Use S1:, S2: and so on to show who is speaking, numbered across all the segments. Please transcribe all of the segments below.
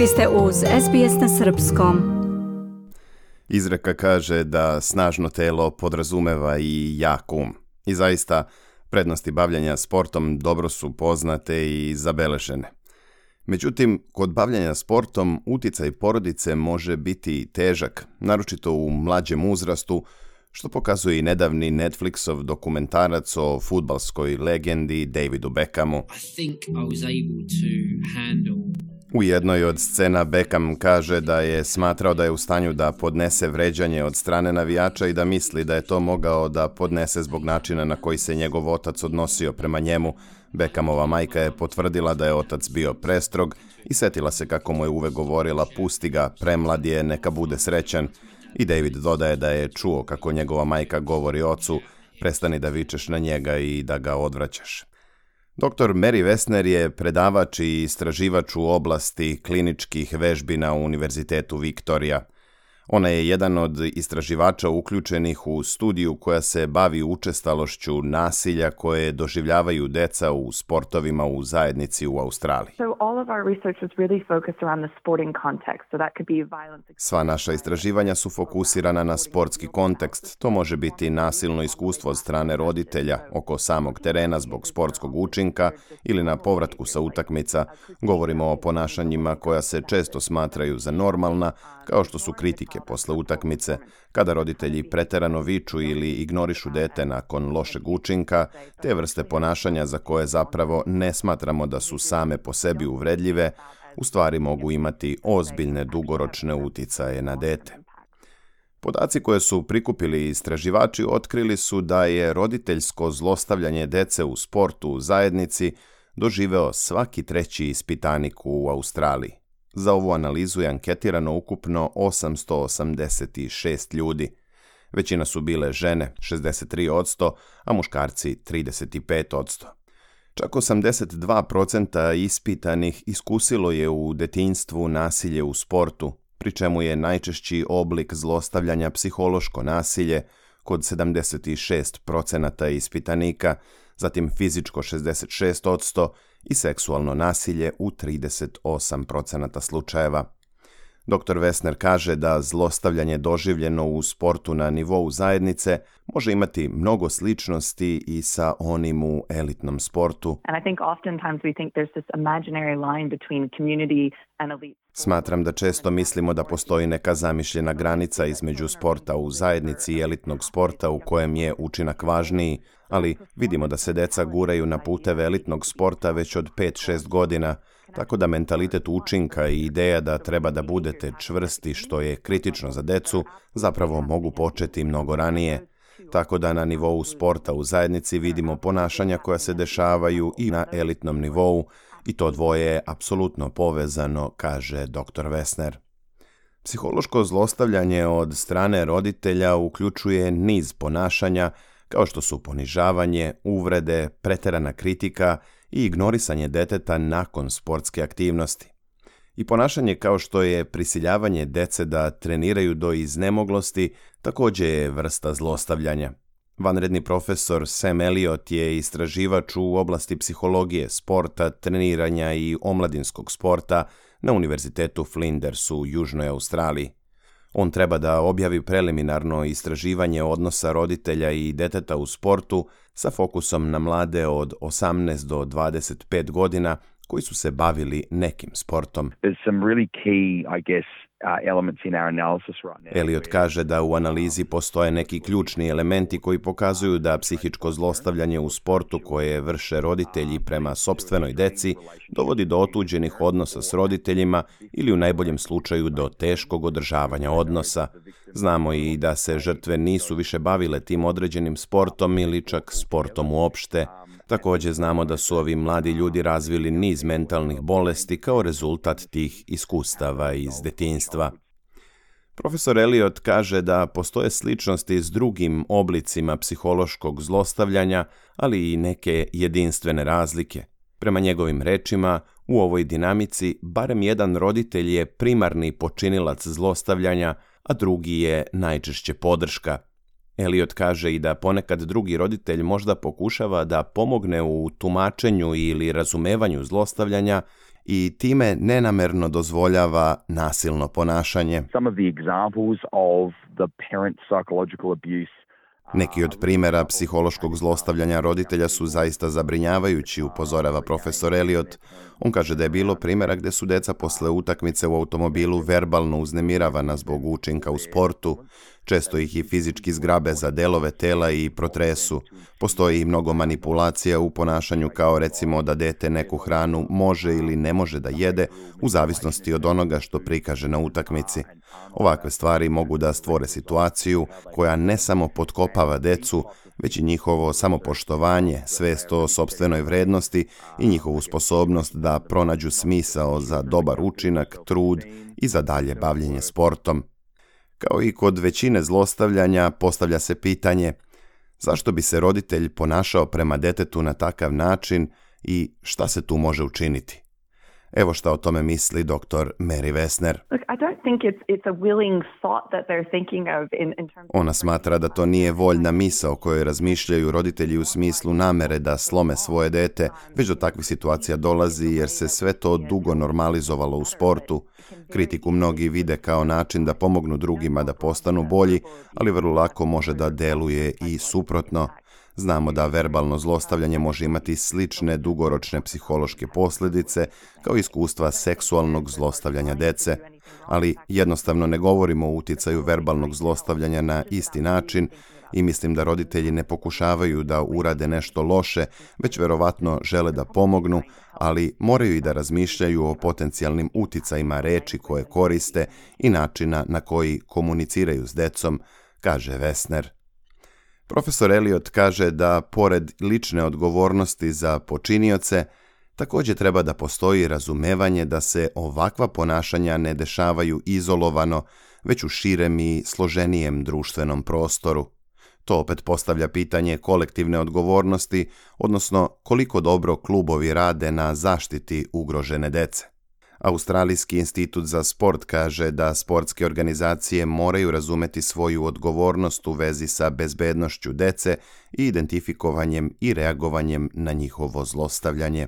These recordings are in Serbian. S1: Vi ste uz SBS na Srpskom. Izreka kaže da snažno telo podrazumeva i jak um. I zaista, prednosti bavljanja sportom dobro su poznate i zabeležene. Međutim, kod bavljanja sportom uticaj porodice može biti težak, naročito u mlađem uzrastu, što pokazuje i nedavni Netflixov dokumentarac o futbalskoj legendi Davidu Beckhamu. I think I was able to handle U jednoj od scena Beckham kaže da je smatrao da je u stanju da podnese vređanje od strane navijača i da misli da je to mogao da podnese zbog načina na koji se njegov otac odnosio prema njemu. Beckhamova majka je potvrdila da je otac bio prestrog i setila se kako mu je uvek govorila pusti ga, premlad je, neka bude srećan. I David dodaje da je čuo kako njegova majka govori ocu prestani da vičeš na njega i da ga odvraćaš. Dr. Mary Wessner je predavač i istraživač u oblasti kliničkih vežbi na Univerzitetu Viktorija – Ona je jedan od istraživača uključenih u studiju koja se bavi učestalošću nasilja koje doživljavaju deca u sportovima u zajednici u Australiji. Sva naša istraživanja su fokusirana na sportski kontekst. To može biti nasilno iskustvo od strane roditelja oko samog terena zbog sportskog učinka ili na povratku sa utakmica. Govorimo o ponašanjima koja se često smatraju za normalna, kao što su kritike majke posle utakmice, kada roditelji preterano viču ili ignorišu dete nakon lošeg učinka, te vrste ponašanja za koje zapravo ne smatramo da su same po sebi uvredljive, u stvari mogu imati ozbiljne dugoročne uticaje na dete. Podaci koje su prikupili istraživači otkrili su da je roditeljsko zlostavljanje dece u sportu u zajednici doživeo svaki treći ispitanik u Australiji. Za ovu analizu je anketirano ukupno 886 ljudi. Većina su bile žene, 63%, a muškarci 35%. Čak 82% ispitanih iskusilo je u detinjstvu nasilje u sportu, pri čemu je najčešći oblik zlostavljanja psihološko nasilje kod 76% ispitanika, zatim fizičko 66% i seksualno nasilje u 38% slučajeva. Dr. Vesner kaže da zlostavljanje doživljeno u sportu na nivou zajednice može imati mnogo sličnosti i sa onim u elitnom sportu. Smatram da često mislimo da postoji neka zamišljena granica između sporta u zajednici i elitnog sporta u kojem je učinak važniji, ali vidimo da se deca guraju na puteve elitnog sporta već od 5-6 godina – Tako da mentalitet učinka i ideja da treba da budete čvrsti što je kritično za decu zapravo mogu početi mnogo ranije. Tako da na nivou sporta u zajednici vidimo ponašanja koja se dešavaju i na elitnom nivou i to dvoje je apsolutno povezano, kaže dr. Vesner. Psihološko zlostavljanje od strane roditelja uključuje niz ponašanja kao što su ponižavanje, uvrede, preterana kritika i ignorisanje deteta nakon sportske aktivnosti. I ponašanje kao što je prisiljavanje dece da treniraju do iznemoglosti takođe je vrsta zlostavljanja. Vanredni profesor Sam Elliot je istraživač u oblasti psihologije, sporta, treniranja i omladinskog sporta na Univerzitetu Flinders u Južnoj Australiji. On treba da objavi preliminarno istraživanje odnosa roditelja i deteta u sportu sa fokusom na mlade od 18 do 25 godina koji su se bavili nekim sportom. There's some really key, I guess, Eliot kaže da u analizi postoje neki ključni elementi koji pokazuju da psihičko zlostavljanje u sportu koje vrše roditelji prema sobstvenoj deci dovodi do otuđenih odnosa s roditeljima ili u najboljem slučaju do teškog održavanja odnosa. Znamo i da se žrtve nisu više bavile tim određenim sportom ili čak sportom uopšte. Takođe znamo da su ovi mladi ljudi razvili niz mentalnih bolesti kao rezultat tih iskustava iz detinjstva. Profesor Elliot kaže da postoje sličnosti s drugim oblicima psihološkog zlostavljanja, ali i neke jedinstvene razlike. Prema njegovim rečima, u ovoj dinamici barem jedan roditelj je primarni počinilac zlostavljanja, a drugi je najčešće podrška – Elliot kaže i da ponekad drugi roditelj možda pokušava da pomogne u tumačenju ili razumevanju zlostavljanja i time nenamerno dozvoljava nasilno ponašanje. Some of the examples of the parent psychological abuse Neki od primera psihološkog zlostavljanja roditelja su zaista zabrinjavajući, upozorava profesor Elliot. On kaže da je bilo primera gde su deca posle utakmice u automobilu verbalno uznemiravana zbog učinka u sportu. Često ih i fizički zgrabe za delove tela i protresu. Postoji i mnogo manipulacija u ponašanju kao recimo da dete neku hranu može ili ne može da jede u zavisnosti od onoga što prikaže na utakmici. Ovakve stvari mogu da stvore situaciju koja ne samo potkopava decu, već i njihovo samopoštovanje, svest o sobstvenoj vrednosti i njihovu sposobnost da pronađu smisao za dobar učinak, trud i za dalje bavljenje sportom. Kao i kod većine zlostavljanja postavlja se pitanje zašto bi se roditelj ponašao prema detetu na takav način i šta se tu može učiniti. Evo šta o tome misli dr. Mary Wessner. Ona smatra da to nije voljna misa o kojoj razmišljaju roditelji u smislu namere da slome svoje dete, već do takvih situacija dolazi jer se sve to dugo normalizovalo u sportu. Kritiku mnogi vide kao način da pomognu drugima da postanu bolji, ali vrlo lako može da deluje i suprotno. Znamo da verbalno zlostavljanje može imati slične dugoročne psihološke posljedice kao iskustva seksualnog zlostavljanja dece, ali jednostavno ne govorimo o uticaju verbalnog zlostavljanja na isti način i mislim da roditelji ne pokušavaju da urade nešto loše, već verovatno žele da pomognu, ali moraju i da razmišljaju o potencijalnim uticajima reči koje koriste i načina na koji komuniciraju s decom, kaže Vesner. Profesor Elliot kaže da pored lične odgovornosti za počinioce, takođe treba da postoji razumevanje da se ovakva ponašanja ne dešavaju izolovano, već u širem i složenijem društvenom prostoru. To opet postavlja pitanje kolektivne odgovornosti, odnosno koliko dobro klubovi rade na zaštiti ugrožene dece. Australijski institut za sport kaže da sportske organizacije moraju razumeti svoju odgovornost u vezi sa bezbednošću dece i identifikovanjem i reagovanjem na njihovo zlostavljanje.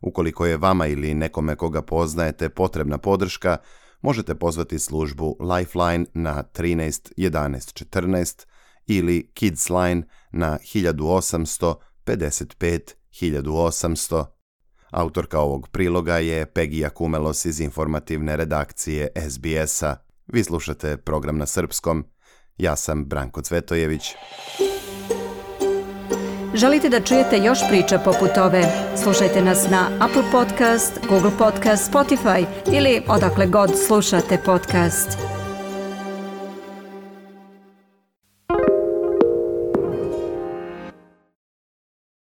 S1: Ukoliko je vama ili nekome koga poznajete potrebna podrška, možete pozvati službu Lifeline na 13 11 14 ili Kidsline na 1800 55 1800 Autorka ovog priloga je Peggy Akumelos iz informativne redakcije SBS-a. Vi slušate program na srpskom. Ja sam Branko Cvetojević. Želite da čujete još priča poput ove? Slušajte nas na Apple Podcast, Google Podcast, Spotify ili odakle god slušate podcast.